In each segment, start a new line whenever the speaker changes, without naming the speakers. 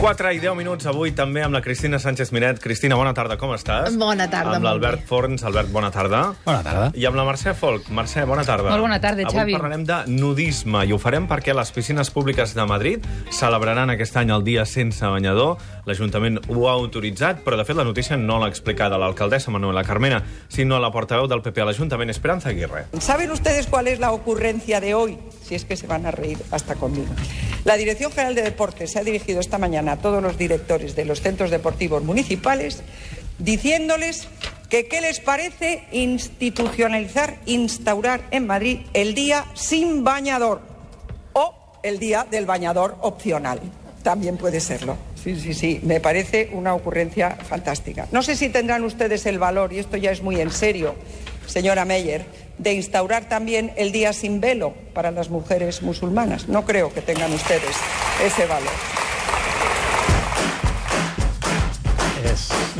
4 i 10 minuts avui també amb la Cristina Sánchez Miret. Cristina, bona tarda, com estàs?
Bona tarda,
Amb l'Albert. Forns. Albert, bona tarda.
Bona tarda.
I amb la Mercè Folk. Mercè, bona tarda.
Molt bona tarda,
Avui
Xavi.
parlarem de nudisme i ho farem perquè les piscines públiques de Madrid celebraran aquest any el dia sense banyador. L'Ajuntament ho ha autoritzat, però de fet la notícia no l'ha explicada l'alcaldessa Manuela Carmena, sinó la portaveu del PP a l'Ajuntament, Esperanza Aguirre.
¿Saben ustedes cuál es la ocurrencia de hoy? Si es que se van a reír hasta conmigo. La Dirección General de Deportes se ha dirigido esta mañana a todos los directores de los centros deportivos municipales diciéndoles que qué les parece institucionalizar, instaurar en Madrid el día sin bañador o el día del bañador opcional. También puede serlo. Sí, sí, sí, me parece una ocurrencia fantástica. No sé si tendrán ustedes el valor, y esto ya es muy en serio, señora Meyer, de instaurar también el día sin velo para las mujeres musulmanas. No creo que tengan ustedes ese valor.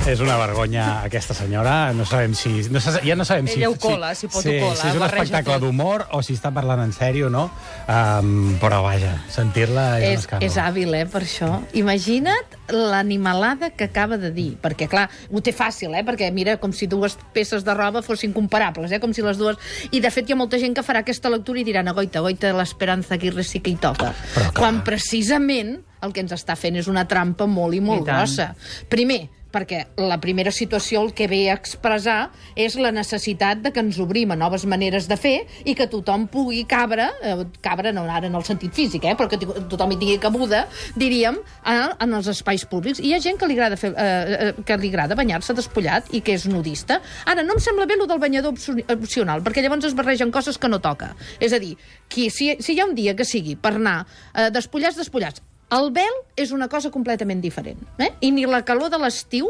És, una vergonya, aquesta senyora. No sabem si... No sa, ja no sabem si...
Ella ho cola, si pot ho
sí,
cola,
Si és un espectacle d'humor o si està parlant en sèrio no. Um, però vaja, sentir-la és, un
És,
escàndol.
és hàbil, eh, per això. Imagina't l'animalada que acaba de dir. Perquè, clar, ho té fàcil, eh? Perquè mira, com si dues peces de roba fossin comparables, eh? Com si les dues... I, de fet, hi ha molta gent que farà aquesta lectura i diran agoita, agoita, l'Esperanza Aguirre sí que hi toca.
Però, clar.
Quan, precisament, el que ens està fent és una trampa molt i molt
I tant.
grossa. Primer, perquè la primera situació el que ve a expressar és la necessitat de que ens obrim a noves maneres de fer i que tothom pugui cabre, eh, cabre no ara en el sentit físic, eh, però que tothom hi tingui cabuda, diríem, a, en els espais públics. I hi ha gent que li agrada, fer, eh, eh, que li agrada banyar-se despullat i que és nudista. Ara, no em sembla bé el del banyador opcio- opcional, perquè llavors es barregen coses que no toca. És a dir, qui, si, si hi ha un dia que sigui per anar eh, despullats, despullats, el vel és una cosa completament diferent. Eh? I ni la calor de l'estiu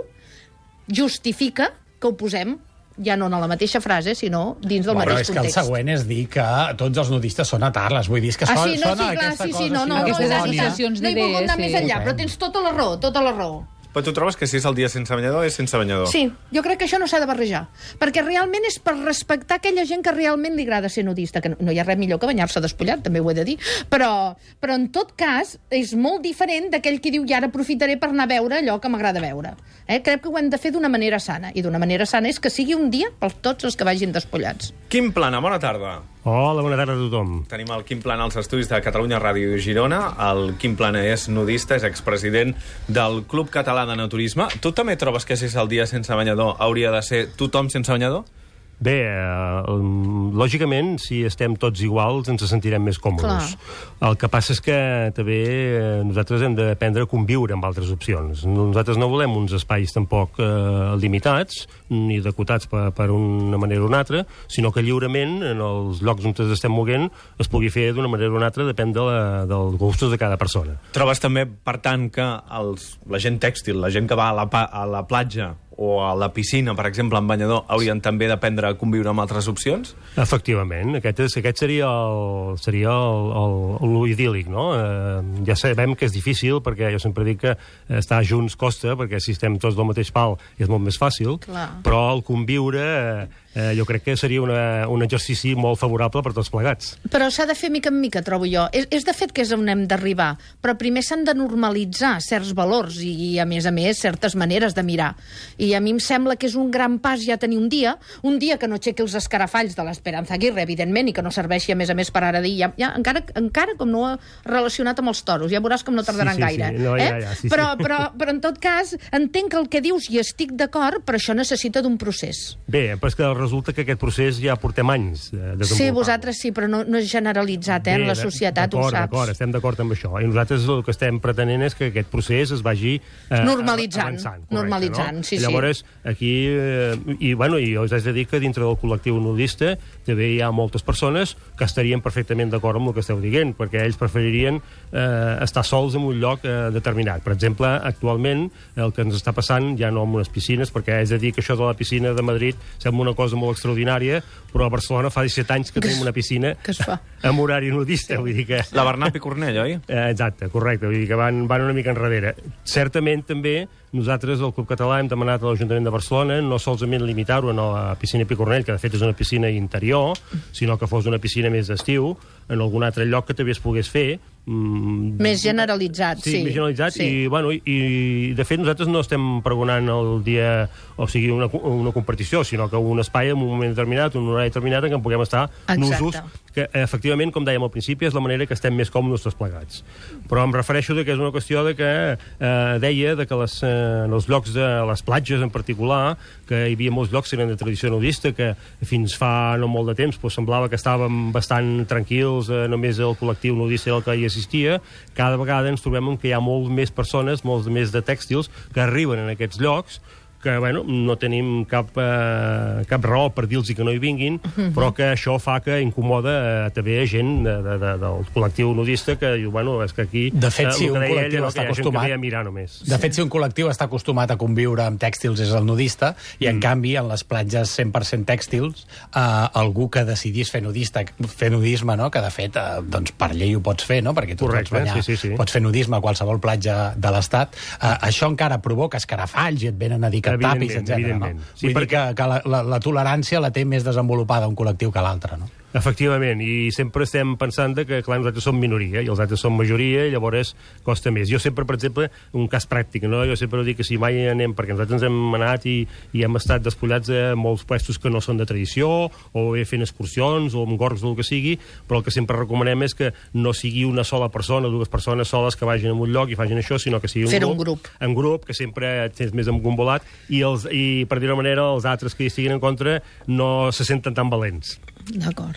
justifica que ho posem ja no en la mateixa frase, sinó dins del
Bueno,
mateix
és que el
context.
següent és dir que tots els nudistes són atarles. Vull dir, és que
Ah,
son,
sí, no, sí, clar,
aquesta
sí,
cosa
sí, no, no, no,
Aquestes associacions
no hi volgut
d'idees,
anar
sí.
més enllà, però tens tota la raó, tota la raó.
Però tu trobes que si és el dia sense banyador, és sense banyador?
Sí, jo crec que això no s'ha de barrejar, perquè realment és per respectar aquella gent que realment li agrada ser nudista, que no, no hi ha res millor que banyar-se despullat, també ho he de dir, però, però en tot cas és molt diferent d'aquell que diu i ara aprofitaré per anar a veure allò que m'agrada veure. Eh? Crec que ho hem de fer d'una manera sana, i d'una manera sana és que sigui un dia per tots els que vagin despullats.
Quim Plana, bona tarda.
Hola, bona tarda a tothom.
Tenim el Quim Plana als estudis de Catalunya Ràdio Girona. El Quim Plana és nudista, és expresident del Club Català de Naturisme. Tu també trobes que si és el dia sense banyador hauria de ser tothom sense banyador?
Bé, eh, lògicament, si estem tots iguals, ens sentirem més còmodes. El que passa és que també eh, nosaltres hem d'aprendre a conviure amb altres opcions. Nosaltres no volem uns espais tampoc eh, limitats, ni decotats per, per una manera o una altra, sinó que lliurement, en els llocs on ens estem moguent, es pugui fer d'una manera o una altra, depèn de la, dels gustos de cada persona.
Trobes també, per tant, que els, la gent tèxtil, la gent que va a la, a la platja o a la piscina, per exemple, amb banyador, haurien també d'aprendre a conviure amb altres opcions?
Efectivament, aquest, és, aquest seria el, seria el, el, el idíl·lic, no? Eh, ja sabem que és difícil, perquè jo sempre dic que estar junts costa, perquè si estem tots del mateix pal és molt més fàcil,
Clar.
però el conviure eh, eh, jo crec que seria una, un exercici molt favorable per tots plegats.
Però s'ha de fer mica en mica, trobo jo. És, és de fet que és on hem d'arribar, però primer s'han de normalitzar certs valors i, i, a més a més, certes maneres de mirar. I a mi em sembla que és un gran pas ja tenir un dia, un dia que no aixequi els escarafalls de l'Esperanza Aguirre, evidentment, i que no serveixi, a més a més, per ara dir, ja, ja, encara, encara com no relacionat amb els toros, ja veuràs com no tardaran
Sí, sí,
gaire.
sí. No,
eh?
ja, ja, sí, sí.
però, però, però, en tot cas, entenc que el que dius i estic d'acord, però això necessita d'un procés.
Bé, però és que resulta que aquest procés ja portem anys eh.
Sí, vosaltres sí, però no, no és generalitzat, eh? en la
Bé,
societat, ho saps.
D'acord, estem d'acord amb això. I nosaltres el que estem pretenent és que aquest procés es vagi eh,
Normalitzant,
avançant, correcte,
normalitzant,
no?
sí,
I
sí.
Llavors, aquí... Eh, I, bueno, i us haig de dir que dintre del col·lectiu nudista també hi ha moltes persones que estarien perfectament d'acord amb el que esteu dient, perquè ells preferirien eh, estar sols en un lloc eh, determinat. Per exemple, actualment, el que ens està passant ja no amb unes piscines, perquè és a dir que això de la piscina de Madrid sembla una cosa molt extraordinària, però a Barcelona fa 17 anys que tenim una piscina
Que es fa.
amb horari nudista, vull dir que...
La Bernat Picornell, oi?
Eh, exacte, correcte, vull dir que van, van una mica enrere. Certament també nosaltres, el Club Català, hem demanat a l'Ajuntament de Barcelona no solament limitar-ho a la piscina Picornell, que de fet és una piscina interior, sinó que fos una piscina més d'estiu, en algun altre lloc que també es pogués fer, mm,
Més generalitzat, sí.
Sí, més generalitzat.
Sí.
I, bueno, i, i, de fet, nosaltres no estem pregonant el dia, o sigui, una, una competició, sinó que un espai en un moment determinat, un horari determinat, en què en puguem estar
Exacte.
nusos, que efectivament, com dèiem al principi, és la manera que estem més còmodes tots plegats. Però em refereixo de que és una qüestió de que eh, deia de que les, eh, en els llocs de les platges en particular, que hi havia molts llocs que eren de tradició nudista, que fins fa no molt de temps pues, semblava que estàvem bastant tranquils, eh, només el col·lectiu nudista era el que hi assistia, cada vegada ens trobem que hi ha molt més persones, molts més de tèxtils, que arriben en aquests llocs, que bueno, no tenim cap, eh, cap raó per dir-los que no hi vinguin, però que això fa que incomoda eh, també gent de, de, de, del col·lectiu nudista que diu, bueno, és que aquí...
De fet,
eh,
si un col·lectiu
ella,
està acostumat-
a mirar només.
De fet, si un col·lectiu està acostumat a conviure amb tèxtils és el nudista, i en canvi, en les platges 100% tèxtils, eh, algú que decidís fer, nudista, fer nudisme, no? que de fet, eh, doncs per llei ho pots fer, no? perquè tu
Correcte,
pots banyar,
sí, sí, sí.
pots fer nudisme a qualsevol platja de l'Estat, eh, això encara provoca escarafalls i et venen a dir que et tapis,
Evidentment,
etc. No?
Sí,
Vull dir
perquè-
que, que la, la, la tolerància la té més desenvolupada un col·lectiu que l'altre, no?
Efectivament, i sempre estem pensant de que, clar, nosaltres som minoria i els altres som majoria, i llavors costa més. Jo sempre, per exemple, un cas pràctic, no? jo sempre dic que si mai anem, perquè nosaltres ens hem anat i, i hem estat despullats de molts puestos que no són de tradició, o bé fent excursions, o amb gorgs o el que sigui, però el que sempre recomanem és que no sigui una sola persona, dues persones soles que vagin a un lloc i facin això, sinó que sigui un grup,
en grup.
en grup, que sempre tens més engombolat, i, els, i per dir-ho manera, els altres que hi estiguin en contra no se senten tan valents.
D'acord.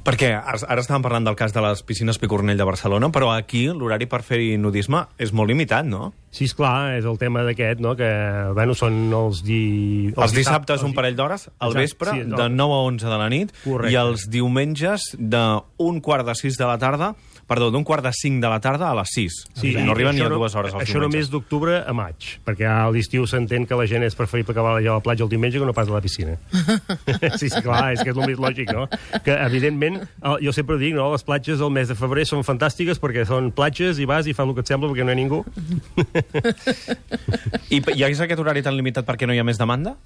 Perquè ara, estàvem parlant del cas de les piscines Picornell de Barcelona, però aquí l'horari per fer-hi nudisme és molt limitat, no?
Sí, és clar, és el tema d'aquest, no? que bueno, són els, di...
Els dissabtes un
els-
parell d'hores, al vespre,
sí,
de 9 a 11 de la nit,
Correcte.
i els diumenges de un quart de 6 de la tarda, perdó, d'un quart de 5 de la tarda a les 6.
Sí,
no arriben ni a dues hores els
Això només d'octubre a maig, perquè a l'estiu s'entén que la gent és preferible que vagi a la platja el diumenge que no pas a la piscina. sí, sí, clar, és que és el més lògic, no? Que, evidentment, el- jo sempre dic, no?, les platges al mes de febrer són fantàstiques perquè són platges i vas i fas el que et sembla perquè no hi ha ningú.
I hi ha aquest horari tan limitat perquè no hi ha més demanda?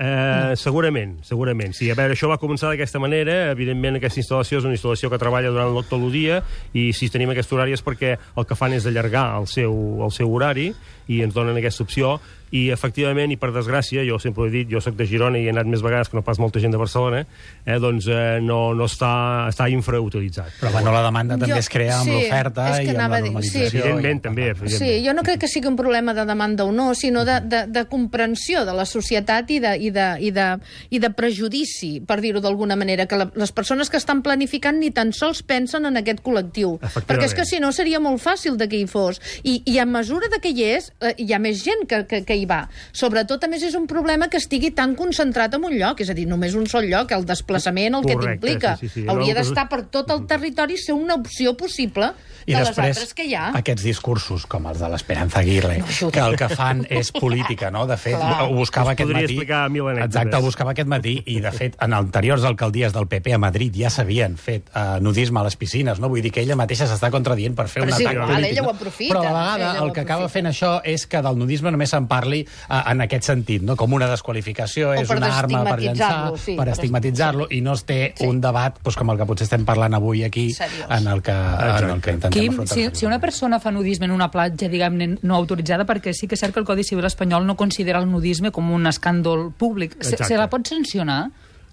Eh, segurament, segurament. Sí, a veure, això va començar d'aquesta manera. Evidentment, aquesta instal·lació és una instal·lació que treballa durant tot el dia i si tenim aquest horari és perquè el que fan és allargar el seu, el seu horari i ens donen aquesta opció i efectivament, i per desgràcia, jo sempre ho he dit, jo sóc de Girona i he anat més vegades que no pas molta gent de Barcelona, eh, doncs eh, no, no està, està infrautilitzat.
Però bueno, la demanda
Jo-
també es crea amb
sí,
l'oferta i amb la
a dir-
normalització.
sí.
Evidentment, també, evidentment.
Sí, jo no crec que sigui un problema de demanda o no, sinó de, de, de comprensió de la societat i de, i de, i de, i de prejudici, per dir-ho d'alguna manera, que la, les persones que estan planificant ni tan sols pensen en aquest col·lectiu. Perquè és que si no seria molt fàcil de que hi fos. I, i a mesura de que hi és, eh, hi ha més gent que, que, que hi va. Sobretot, a més, és un problema que estigui tan concentrat en un lloc, és a dir, només un sol lloc, el desplaçament, el que
Correcte,
t'implica.
sí, sí, sí.
Hauria d'estar per tot el territori, ser una opció possible
I
de les
després,
altres que hi ha.
aquests discursos, com els de l'Esperanza Aguirre,
No
que el que fan és política, no? De fet,
Clar.
ho buscava
Us
aquest matí...
explicar mil anècdotes.
Exacte, ho buscava aquest matí, i de fet, en anteriors alcaldies del PP a Madrid ja s'havien fet uh, nudisme a les piscines, no? Vull dir que ella mateixa s'està contradient per fer
Però
un
és
atac
igual,
polític.
ella
no?
ho aprofita,
Però a la vegada el que acaba fent això és que del nudisme només se'n parli uh, en aquest sentit, no? Com una desqualificació,
O
és una arma per llançar,
estigmatitzar-lo, sí,
per
per
estigmatitzar-lo, i no es té
Sí.
un debat doncs, com el que potser estem parlant avui aquí,
Seriós.
en el que, en el que intentem
Quim,
afrontar.
si, si una persona fa nudisme en una platja, diguem-ne, no autoritzada, perquè sí que és cert que el Codi Civil espanyol no considera el nudisme com un escàndol públic. Se,
Exacte.
se la pot sancionar?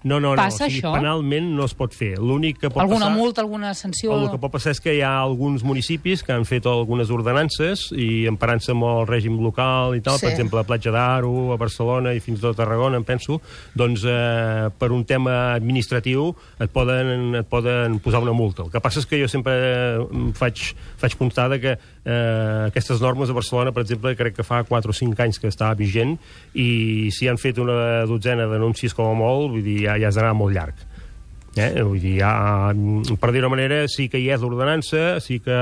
No, no, no.
Passa
o sigui,
això?
Penalment no es pot fer. L'únic que pot
Alguna
passar...
multa, alguna sanció?
El que pot passar és que hi ha alguns municipis que han fet algunes ordenances i emparant-se amb el règim local i tal,
Sí.
per exemple, a Platja d'Aro, a Barcelona i fins i tot a Tarragona, em penso, doncs eh, per un tema administratiu et poden, et poden posar una multa. El que passa és que jo sempre eh, faig, faig constar de que eh, aquestes normes a Barcelona, per exemple, crec que fa 4 o 5 anys que està vigent i si han fet una dotzena d'anuncis com a molt, vull dir, ja, ja has d'anar molt llarg. Eh? Vull dir, ja, per dir-ho manera, sí que hi és l'ordenança, sí que,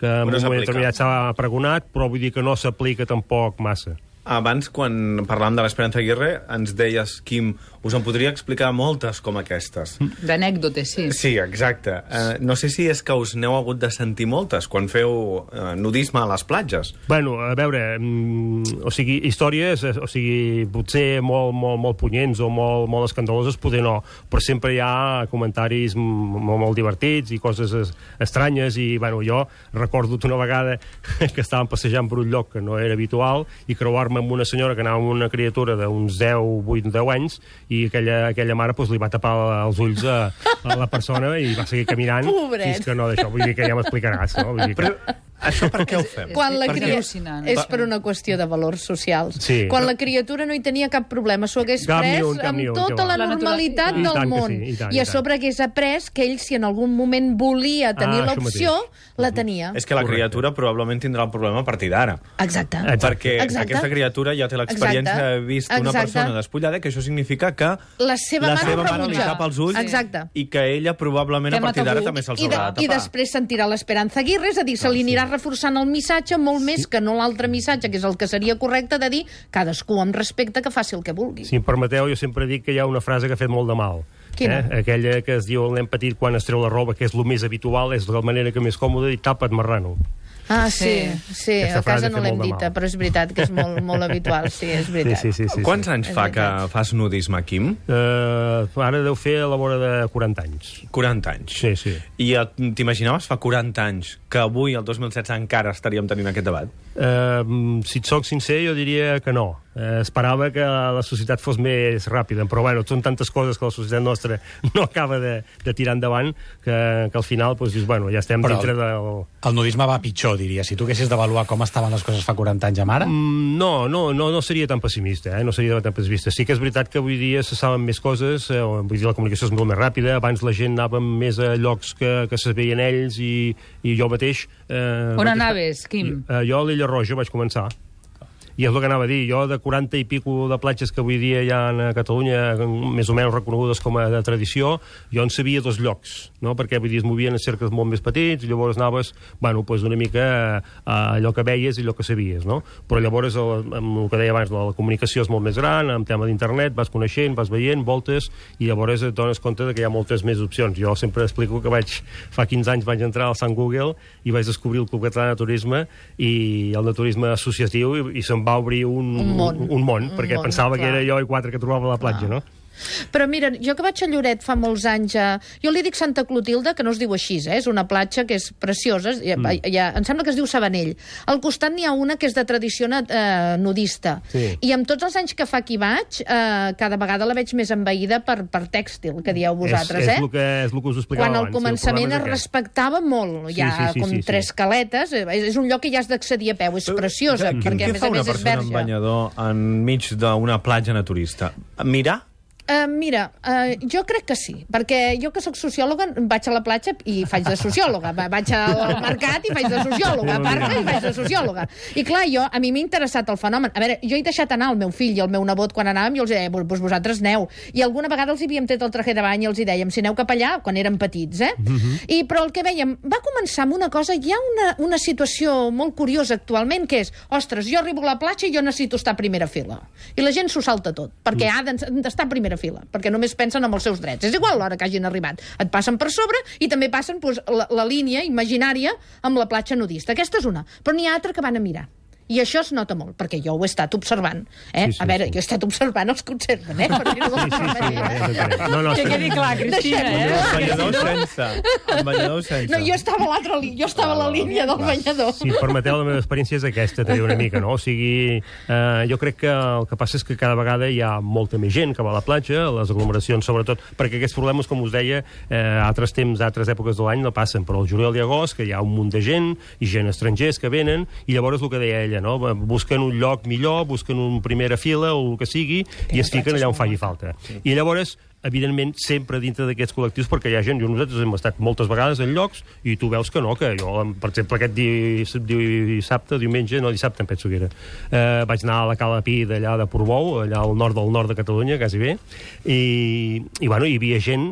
que en un moment determinat s'ha pregonat, però vull dir que no s'aplica tampoc massa.
Abans, quan parlàvem de l'Esperanza Aguirre, ens deies, Quim, Us en podria explicar moltes com aquestes.
D'anècdotes, sí.
Sí, exacte. Uh, no sé si és que us n'heu hagut de sentir moltes quan feu uh, nudisme a les platges.
Bueno, a veure, mm, o sigui, històries, eh, o sigui, potser molt, molt, molt punyents o molt, molt escandaloses, poder no, però sempre hi ha comentaris molt, molt divertits i coses es, estranyes i, bueno, jo recordo una vegada que estàvem passejant per un lloc que no era habitual i creuar-me amb una senyora que anava amb una criatura d'uns 10, 8, 10 anys i aquella, aquella mare pues, li va tapar els ulls a, a la persona i va seguir caminant
Pobret.
fins que no d'això, vull dir que ja m'explicaràs, no? Vull dir que...
Però això per què ho fem?
Quan la cria... És per una qüestió de valors socials.
Sí.
Quan la criatura no hi tenia cap problema, s'ho hagués
Cap
pres
un,
amb
un,
tota
que
la.
La
normalitat.
I
del
que
món.
sí, i tant,
I
i
a sobre hagués après que ell, si en algun moment volia tenir
Ah,
l'opció, la tenia.
És que la
Correcte.
criatura probablement tindrà el problema a partir d'ara.
Exacte.
Exacte.
Perquè
Exacte.
aquesta criatura ja té l'experiència d'haver vist una
Exacte.
persona despullada, que això significa que
La seva
la
mare
seva mare li tapa els ulls
Exacte.
i que ella probablement a
Tema
partir d'ara també se'ls
I, de,
haurà de
I
tapar.
després sentirà l'Esperanza Aguirre, és a dir, se li anirà reforçant el missatge molt més que no l'altre missatge, que és el que seria correcte de dir cadascú amb respecte que faci el que vulgui.
Si em permeteu, jo sempre dic que hi ha una frase que ha fet molt de mal.
Quina?
Eh? Aquella que es diu el nen petit quan es treu la roba, que és el més habitual, és la manera que més còmoda, i tapa't marrano.
Ah, sí,
Sí.
sí, a casa no l'hem dita, però és veritat que és molt, molt habitual, sí, és
Sí,
veritat.
sí, sí. sí,
Quants
sí.
anys fa que fas nudisme, Quim?
Uh, ara deu fer a la vora de 40 anys.
40 anys.
Sí, sí.
I t'imaginaves fa 40 anys que avui, el 2016, encara estaríem tenint aquest debat?
Uh, si et soc sincer, jo diria que no. Uh, esperava que la societat fos més ràpida, però bueno, són tantes coses que la societat nostra no acaba de, de tirar endavant que, que al final doncs, dius, bueno, ja estem
Però-
dintre del...
El nudisme va pitjor, diria. Si tu haguessis d'avaluar com estaven les coses fa 40 anys amb ara...
Mm, No, no, no, no seria tan pessimista, eh? no seria tan pessimista. Sí que és veritat que avui dia se saben més coses, eh? vull dir, la comunicació és molt més ràpida, abans la gent anava més a llocs que, que se veien ells i, i jo mateix... Eh,
On anaves, Quim?
Eh, jo a l'Illa Roja vaig començar. I és el que anava a dir, jo de 40 i pico de platges que avui dia hi ha a Catalunya, més o menys reconegudes com a de tradició, jo en sabia dos llocs, no? perquè vull dir, es movien en cercles molt més petits, i llavors anaves, bueno, pues una mica a, allò que veies i allò que sabies, no? Però llavors, el, amb el que deia abans, la, comunicació és molt més gran, en tema d'internet, vas coneixent, vas veient, voltes, i llavors et dones compte de que hi ha moltes més opcions. Jo sempre explico que vaig, fa 15 anys vaig entrar al Sant Google i vaig descobrir el Club Català de Turisme i el de turisme associatiu i, i se'm va obrir un,
Un món.
un, un món
Un
perquè
món,
pensava que
clar.
era jo i quatre que trobava a la platja, no?
Però mira, jo que vaig a Lloret fa molts anys, a... jo li dic Santa Clotilde, que no es diu així, eh? és una platja que és preciosa, ja, mm. ja, em sembla que es diu Sabanell. Al costat n'hi ha una que és de tradició eh, nudista.
Sí.
I amb tots els anys que fa que hi vaig, eh, cada vegada la veig més envaïda per, per tèxtil, que dieu vosaltres,
és, és
eh?
El que, és el que us explicava
quan al
abans.
començament
el
es respectava molt,
Sí,
hi ha
sí, sí,
com
sí, sí.
tres caletes, eh, és, és un lloc que ja has d'accedir a peu, és preciosa,
Quim,
perquè a
què
més
fa
a
una
més és
persona amb
verge.
banyador enmig d'una platja naturista? Mirar?
Uh, mira, uh, jo crec que sí, perquè jo que sóc sociòloga vaig a la platja i faig de sociòloga, Va- vaig al mercat i faig de sociòloga, a i faig de sociòloga. I clar, jo, a mi m'ha interessat el fenomen. A veure, jo he deixat anar el meu fill i el meu nebot quan anàvem i els deia, doncs vosaltres aneu. I alguna vegada els hi havíem tret el traje de bany i els hi dèiem, si aneu cap allà, quan eren petits, eh? I, però el que veiem, va començar amb una cosa, hi ha una, una situació molt curiosa actualment, que és, ostres, jo arribo a la platja i jo necessito estar a primera fila. I la gent s'ho salta tot, perquè ha d'en- d'estar a primera fila, perquè només pensen en els seus drets. És igual l'hora que hagin arribat. Et passen per sobre i també passen doncs, la, la línia imaginària amb la platja nudista. Aquesta és una. Però n'hi ha altra que van a mirar. I això es nota molt, perquè jo ho he estat observant. Eh?
Sí, sí,
a veure,
sí.
jo he estat observant els observen, eh? Per dir-ho
Sí, sí, sí, ja t'entenc. no, no,
Que
sí.
quedi clar, Cristina, eh?
Amb
clar.
banyador sense. Amb banyador sense.
No, jo estava a l'altra línia, jo estava a la línia del banyador.
Si em permeteu, la meva experiència és aquesta, t'he una mica, no? O sigui, eh, jo crec que el que passa és que cada vegada hi ha molta més gent que va a la platja, les aglomeracions sobretot, perquè aquests problemes, com us deia, eh, a altres temps, altres èpoques de l'any no passen, però el juliol i agost, que hi ha un munt de gent, i gent estrangers que venen, i llavors el que deia ella, no? Busquen un lloc millor, busquen una primera fila o el que sigui, i es fiquen allà on faci falta. I llavors evidentment, sempre dintre d'aquests col·lectius, perquè hi ha gent, jo nosaltres hem estat moltes vegades en llocs, i tu veus que no, que jo, per exemple, aquest di, dissabte, diumenge, no, dissabte em penso que era, eh, vaig anar a la Cala Pi d'allà de Portbou, allà al nord del nord de Catalunya, quasi bé, i, i bueno, hi havia gent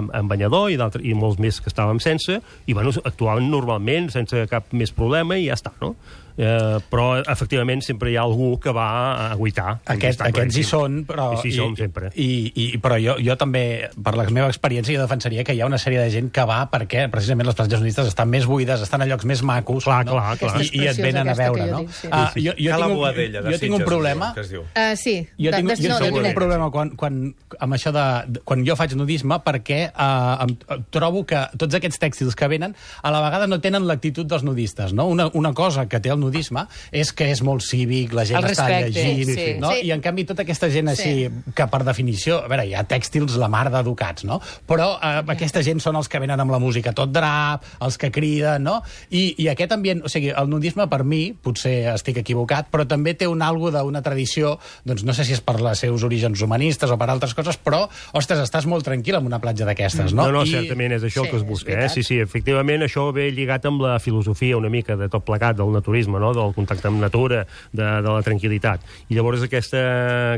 amb, amb banyador i, i molts més que estàvem sense, i bueno, actuaven normalment, sense cap més problema, i ja està, no? Eh, però, efectivament, sempre hi ha algú que va a agüitar.
Aquest, aquests hi són, però...
I sí, som, sempre.
I, i, però jo, jo també, per la meva experiència, jo defensaria que hi ha una sèrie de gent que va perquè precisament les platges nudistes estan més buides, estan a llocs més macos,
Clar,
no?
clar, clar.
I, i et venen a veure,
jo
no?
dic, sí.
Ah,
Sí, sí.
jo, jo,
Cala
tinc, un-
de
jo tinc un problema...
que es diu.
Uh, sí.
Jo
de-
tinc,
de-
jo
no, de
tinc un problema quan, quan, amb això de, de... Quan jo faig nudisme, perquè uh, em, trobo que tots aquests tèxtils que venen a la vegada no tenen l'actitud dels nudistes, no? Una, una cosa que té el nudisme és que és molt cívic, la gent
El
està
respecte,
llegint,
sí.
no?
Sí.
I en canvi tota aquesta gent així, que per definició, a veure, hi ha tèxtils la mar d'educats, no? Però uh, aquesta gent són els que venen amb la música tot drap, els que criden, no? I, i aquest ambient, o sigui, el nudisme per mi, potser estic equivocat, però també té un algo d'una tradició, doncs no sé si és per els seus orígens humanistes o per altres coses, però, ostres, estàs molt tranquil en una platja d'aquestes, no?
No, no,
I-
certament és això
Sí,
el que es busca. Eh? Sí, sí, efectivament, això ve lligat amb la filosofia una mica de tot plegat del naturisme, no? del contacte amb natura, de, de la tranquil·litat. I llavors aquesta,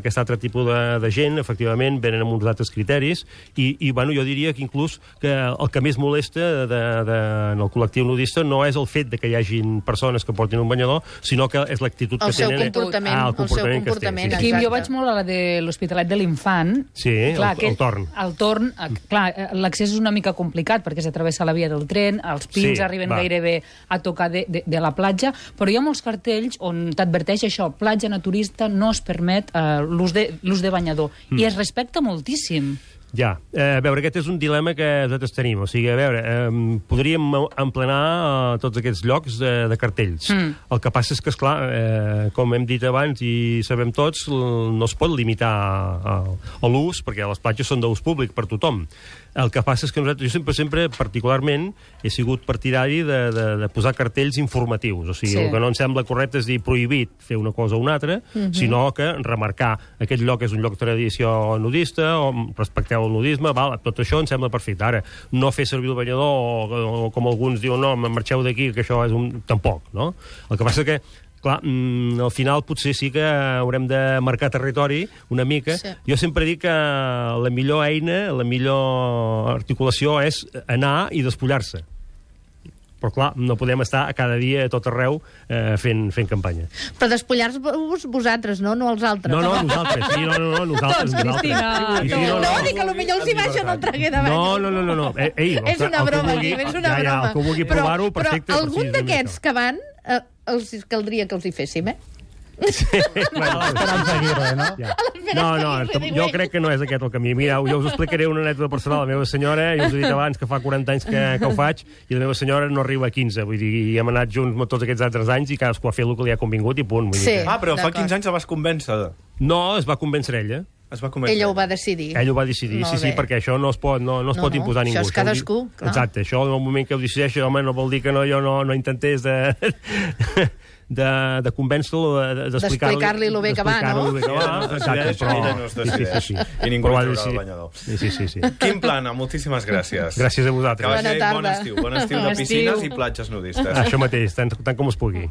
aquest altre tipus de, de gent, efectivament, venen amb uns altres criteris i, i bueno, jo diria que inclús que el que més molesta de, de, en el col·lectiu nudista no és el fet de que hi hagin persones que portin un banyador, sinó que és l'actitud
El
que tenen...
comportament,
Ah,
el seu
comportament que es té,
comportament,
sí, sí.
Quim, jo vaig molt a la de l'Hospitalet de l'Infant.
Sí, el- el torn.
El torn, eh, clar, eh, l'accés és una mica complicat perquè s'atravessa la via del tren, els pins
Sí,
arriben
va.
gairebé a tocar de, de, de la platja, però hi ha molts cartells on t'adverteix això, platja naturista no es permet eh, l'ús de, de banyador,
Mm.
i es respecta moltíssim.
Ja, eh, a veure, aquest és un dilema que nosaltres tenim. O sigui, a veure, eh, podríem emplenar eh, tots aquests llocs de, de cartells.
Mm.
El que passa és que, esclar, eh, com hem dit abans i sabem tots, no es pot limitar a, a l'ús, perquè les platges són d'ús públic per tothom. El que passa és que nosaltres, jo sempre, sempre, particularment, he sigut partidari de, de, de posar cartells informatius. O sigui,
Sí.
el que no em sembla correcte és dir prohibit fer una cosa o una altra, sinó que remarcar aquest lloc és un lloc de tradició nudista, o respecteu el nudisme, val, tot això em sembla perfecte. Ara, no fer servir el banyador, o, o com alguns diuen, no, marxeu d'aquí, que això és un... Tampoc, no? El que passa que clar, mm, al final potser sí que haurem de marcar territori una mica.
Sí.
Jo sempre dic que la millor eina, la millor articulació és anar i despullar-se. Però, clar, no podem estar a cada dia a tot arreu eh, fent, fent campanya.
Però despullar-vos vosaltres, no? No els altres.
No, no, nosaltres. Sí, no, no, no nosaltres.
Doncs,
nosaltres.
Cristina.
Sí, sí,
No,
no,
no, dic que potser els hi baixen el traguer de.
No, no, no, no. no. Eh, ei,
és una broma,
vulgui-
és una
ja, ja,
broma.
el que vulgui provar-ho, perfecte.
Però algun d'aquests que van, eh, els caldria que els hi féssim, eh?
Bueno,
Esperanza Aguirre, no?
Ja. No, no, jo crec que no és aquest el camí. Mira, jo us explicaré una anècdota personal. La meva senyora, jo us he dit abans que fa 40 anys que, que ho faig, i la meva senyora no arriba a 15. Vull dir, i hem anat junts tots aquests altres anys i cadascú ha fet el que li ha convingut i punt. Vull dir
Sí.
que-
Ah, però fa
D'acord.
15 anys la vas convèncer.
No, es va convèncer ella.
Es va convèncer.
Ella ho va decidir.
Ell ho va decidir,
Molt
sí, sí,
bé.
perquè això no es pot, no, no es
No,
pot
no,
imposar
això
ningú.
és cadascú, clar.
Exacte, això en el moment que ho decideixi, home, no vol dir que no, jo no, no intentés de... de, de convèncer-lo, de- d'explicar-li...
D'explicar-li lo bé que va, no?
bé que va, exacte, però...
no
Sí, sí, sí, sí.
I ningú
Però
el
decidir.
banyador.
Sí, sí, sí, sí.
Quim Plana, moltíssimes gràcies.
Gràcies a
Que
vosaltres.
vagi
Bona
bon estiu. Bon estiu de piscines i platges nudistes.
Això mateix, tant, tant com es pugui.